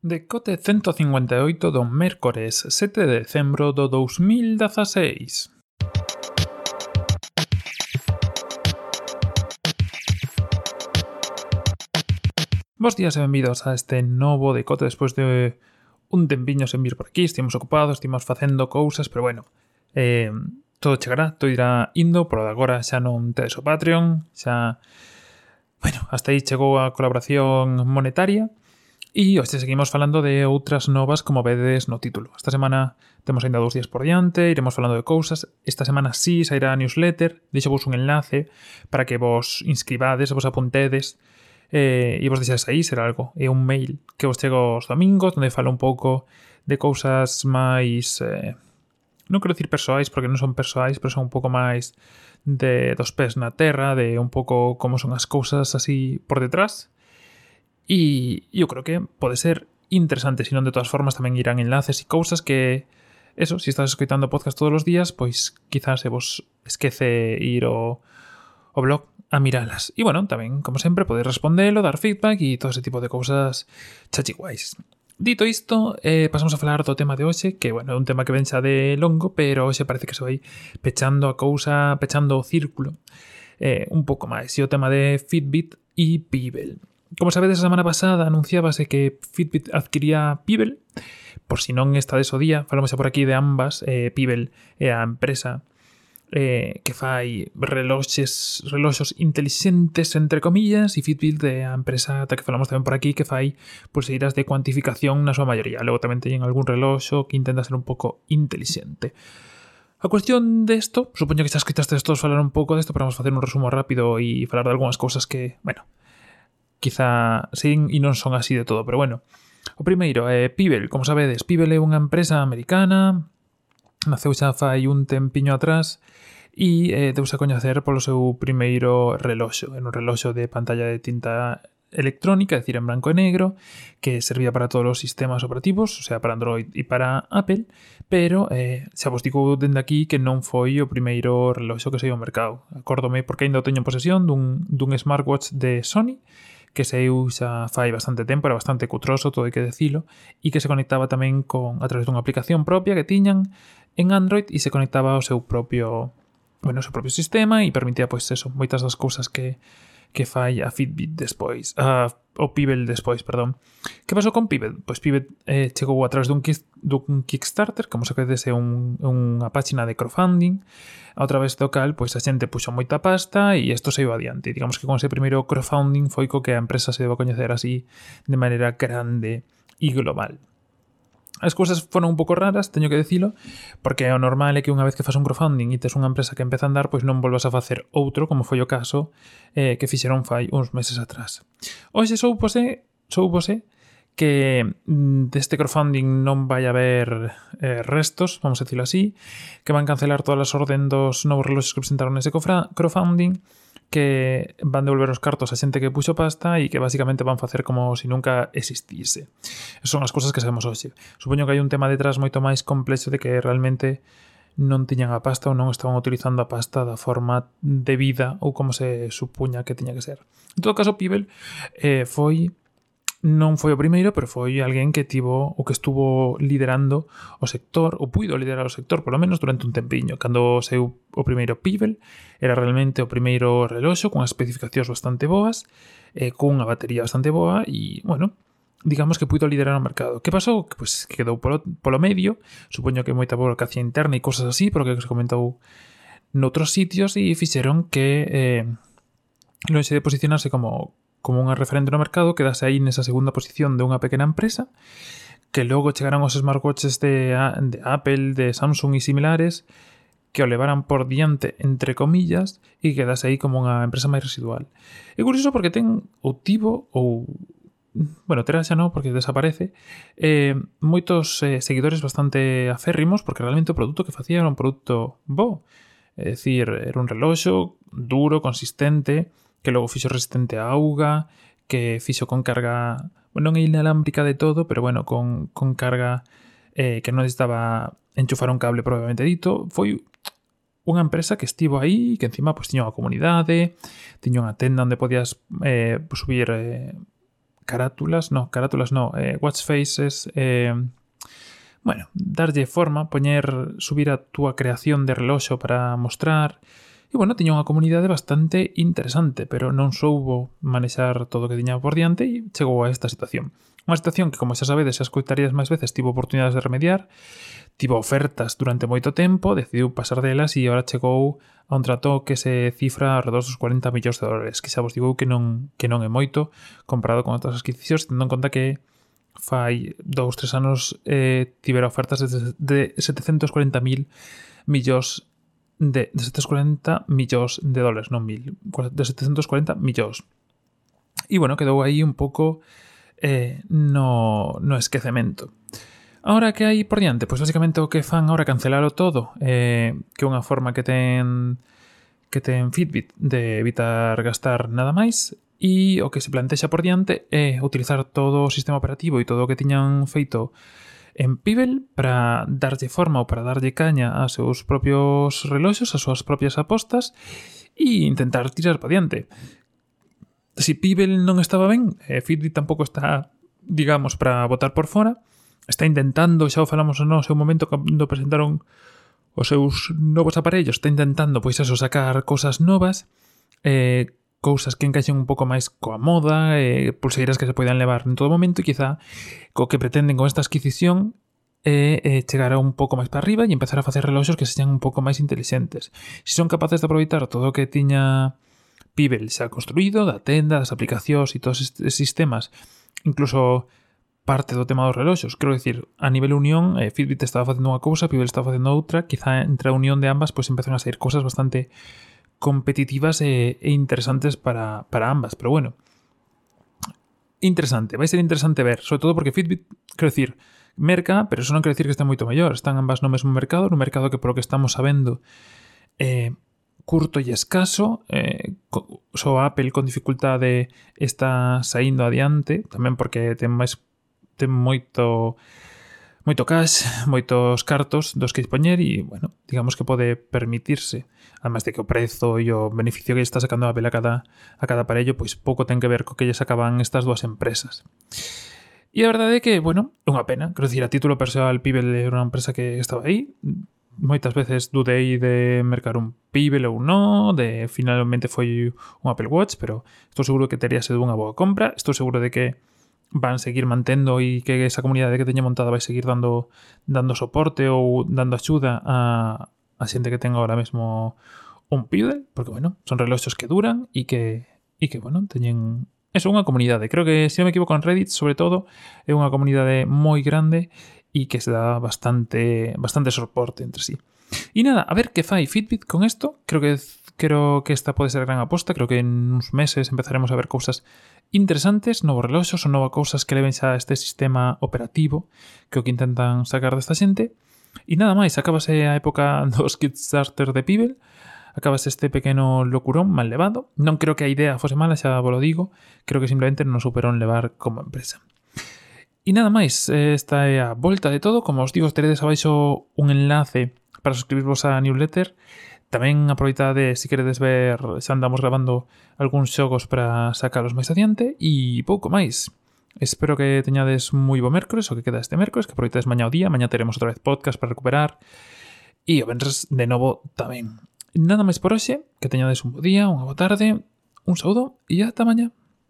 Decote 158 do mércores 7 de decembro do 2016. Bos días e benvidos a este novo decote despois de un tempiño sen vir por aquí, Estimos ocupados, estimos facendo cousas, pero bueno, eh, todo chegará, todo irá indo, por agora xa non tedes o Patreon, xa... Bueno, hasta aí chegou a colaboración monetaria, E hoxe seguimos falando de outras novas, como vedes no título. Esta semana temos ainda dous días por diante, iremos falando de cousas. Esta semana sí sairá a newsletter, deixo vos un enlace para que vos inscribades, vos apuntedes eh, e vos deixades aí ser algo. É un mail que vos chego os domingos, onde falo un pouco de cousas máis... Eh, non quero dicir persoais, porque non son persoais, pero son un pouco máis de dos pés na terra, de un pouco como son as cousas así por detrás E eu creo que pode ser interesante, senón de todas formas tamén irán enlaces e cousas que eso, se si estás escoitando podcast todos os días, pois quizás se vos esquece ir o, o blog a miralas. E bueno, tamén, como sempre, podes respondelo, dar feedback e todo ese tipo de cousas chachi guais. Dito isto, eh, pasamos a falar do tema de hoxe, que, bueno, é un tema que ven xa de longo, pero hoxe parece que se vai pechando a cousa, pechando o círculo eh, un pouco máis. E o tema de Fitbit e Pebble. Como sabedes, a semana pasada anunciábase que Fitbit adquiría Pibel. Por si non está de o día, falamos por aquí de ambas. Eh, Pibel é a empresa eh, que fai reloxes, reloxos inteligentes entre comillas e Fitbit é a empresa que falamos tamén por aquí que fai pulseiras de cuantificación na súa maioría. Logo tamén teñen algún reloxo que intenta ser un pouco inteligente. A cuestión desto, supoño que xa escritastes todos falar un pouco desto, pero vamos a facer un resumo rápido e falar de algunhas cousas que, bueno, quizá sin e non son así de todo, pero bueno. O primeiro é Pibel, como sabedes, Pibel é unha empresa americana, naceu xa fai un tempiño atrás e eh, deuse a coñecer polo seu primeiro reloxo, en un reloxo de pantalla de tinta electrónica, é dicir, en branco e negro, que servía para todos os sistemas operativos, o sea, para Android e para Apple, pero eh, xa vos digo dende aquí que non foi o primeiro reloxo que saiu ao mercado. Acórdome porque ainda o teño en posesión dun, dun smartwatch de Sony, que se usa fai bastante tempo, era bastante cutroso, todo hai que decilo, e que se conectaba tamén con a través dunha aplicación propia que tiñan en Android e se conectaba ao seu propio bueno, o seu propio sistema e permitía pois eso, moitas das cousas que que fai a Fitbit despois, a, o Pibel despois, perdón. Que pasou con Pibel? Pois Pibel eh, chegou a través dun, dun Kickstarter, como sabedes é un, unha páxina de crowdfunding, a través do cal pois a xente puxo moita pasta e isto se iba adiante. Digamos que con ese primeiro crowdfunding foi co que a empresa se deu a coñecer así de maneira grande e global. As cousas foron un pouco raras, teño que dicilo, porque o normal é que unha vez que fas un crowdfunding e tes unha empresa que empeza a andar, pois non volvas a facer outro, como foi o caso eh, que fixeron fai uns meses atrás. Hoxe soupose, soupose que mm, deste crowdfunding non vai haber eh, restos, vamos a decirlo así, que van cancelar todas as orden dos novos reloxes que presentaron ese crowdfunding, que van devolver os cartos a xente que puxo pasta e que basicamente van facer como se si nunca existise. Son as cousas que sabemos hoxe. Supoño que hai un tema detrás moito máis complexo de que realmente non tiñan a pasta ou non estaban utilizando a pasta da forma debida ou como se supuña que tiña que ser. En todo caso, Pibel eh, foi non foi o primeiro, pero foi alguén que tivo o que estuvo liderando o sector, ou puido liderar o sector, polo menos durante un tempiño, cando seu o primeiro Pibel era realmente o primeiro reloxo con especificacións bastante boas, eh, cunha batería bastante boa e, bueno, digamos que puido liderar o mercado. Que pasou? Que pues, quedou polo, polo medio, supoño que moita burocracia interna e cosas así, porque se comentou noutros sitios e fixeron que eh, non se posicionase como como unha referente no mercado, quedase aí nesa segunda posición de unha pequena empresa, que logo chegaran os smartwatches de, de Apple, de Samsung e similares, que o levaran por diante, entre comillas, e quedase aí como unha empresa máis residual. É curioso porque ten o tivo ou bueno, terá xa non, porque desaparece, eh, moitos eh, seguidores bastante aférrimos, porque realmente o produto que facía era un produto bo. É dicir, era un reloxo duro, consistente, que logo fixo resistente a auga, que fixo con carga, bueno, non inalámbrica de todo, pero bueno, con, con carga eh, que non estaba enchufar un cable probablemente dito, foi unha empresa que estivo aí, que encima pois, tiña unha comunidade, tiña unha tenda onde podías eh, subir eh, carátulas, no, carátulas no, eh, watch faces, eh, bueno, darlle forma, poñer, subir a túa creación de reloxo para mostrar, E bueno, tiña unha comunidade bastante interesante, pero non soubo manexar todo o que tiña por diante e chegou a esta situación. Unha situación que, como xa sabedes, xa escoitarías máis veces, tivo oportunidades de remediar, tivo ofertas durante moito tempo, decidiu pasar delas e agora chegou a un trato que se cifra alrededor dos 40 millóns de dólares, que xa vos digo que non, que non é moito comparado con outras adquisicións, tendo en conta que fai dous, tres anos eh, tivera ofertas de, de 740.000 millóns de, de 740 millóns de dólares, non mil, de 740 millóns. E, bueno, quedou aí un pouco eh, no, no esquecemento. Ahora que hai por diante? Pois pues basicamente o que fan ahora cancelalo todo, eh, que é unha forma que ten que ten Fitbit de evitar gastar nada máis e o que se plantexa por diante é utilizar todo o sistema operativo e todo o que tiñan feito en Pibel para darlle forma ou para darlle caña a seus propios reloxos, as súas propias apostas e intentar tirar para diante. Si Pibel non estaba ben, eh, Fitbit tampouco está, digamos, para botar por fora. Está intentando, xa o falamos no seu momento cando presentaron os seus novos aparellos, está intentando, pois eso, sacar cosas novas. Eh, cousas que encaixen un pouco máis coa moda, eh, pulseiras que se poidan levar en todo momento e quizá co que pretenden con esta adquisición é eh, chegar a un pouco máis para arriba e empezar a facer reloxos que sean un pouco máis intelixentes. Se son capaces de aproveitar todo o que tiña Pibel xa construído, da tenda, das aplicacións e todos estes sistemas, incluso parte do tema dos reloxos. Quero dicir, a nivel unión, eh, Fitbit estaba facendo unha cousa, Pibel estaba facendo outra, quizá entre a unión de ambas pois pues, empezan a sair cousas bastante competitivas e, e interesantes para, para, ambas. Pero bueno, interesante, vai ser interesante ver, sobre todo porque Fitbit, quero decir, merca, pero eso non quer decir que está moito mellor, están ambas no mesmo mercado, no mercado que polo que estamos sabendo eh, curto e escaso, eh, só Apple con dificultade está saindo adiante, tamén porque ten máis ten moito moito cash, moitos cartos dos que dispoñer e, bueno, digamos que pode permitirse. Además de que o prezo e o beneficio que está sacando Apple a cada, a cada aparello, pois pouco ten que ver co que lle sacaban estas dúas empresas. E a verdade é que, bueno, é unha pena. Quero dicir, a título personal, Pibel era unha empresa que estaba aí. Moitas veces dudei de mercar un Pibel ou non, de finalmente foi un Apple Watch, pero estou seguro que tería sido unha boa compra. Estou seguro de que van seguir mantendo e que esa comunidade que teña montada vai seguir dando dando soporte ou dando axuda a, a xente que ten agora mesmo un Pidel, porque bueno, son reloxos que duran e que e que bueno, teñen É unha comunidade. Creo que, se non me equivoco, en Reddit, sobre todo, é unha comunidade moi grande e que se dá bastante bastante soporte entre sí. E nada, a ver que fai Fitbit con isto. Creo que Creo que esta pode ser a gran aposta, creo que en uns meses empezaremos a ver cousas interesantes, novos reloxos ou novas cousas que leven xa este sistema operativo que o que intentan sacar desta xente. E nada máis, acabase a época dos Kickstarter de Pibel, acabase este pequeno locurón mal levado. Non creo que a idea fose mala, xa vos lo digo, creo que simplemente non superón levar como empresa. E nada máis, esta é a volta de todo. Como os digo, teredes abaixo un enlace para suscribirvos á newsletter Tamén aproveitade se queredes ver se andamos grabando algúns xogos para sacalos máis adiante e pouco máis. Espero que teñades moi bo mércores o que queda este mércores, que aproveitades mañá o día, mañá teremos outra vez podcast para recuperar e o venres de novo tamén. Nada máis por hoxe, que teñades un bo día, unha boa tarde, un saúdo e ata mañá.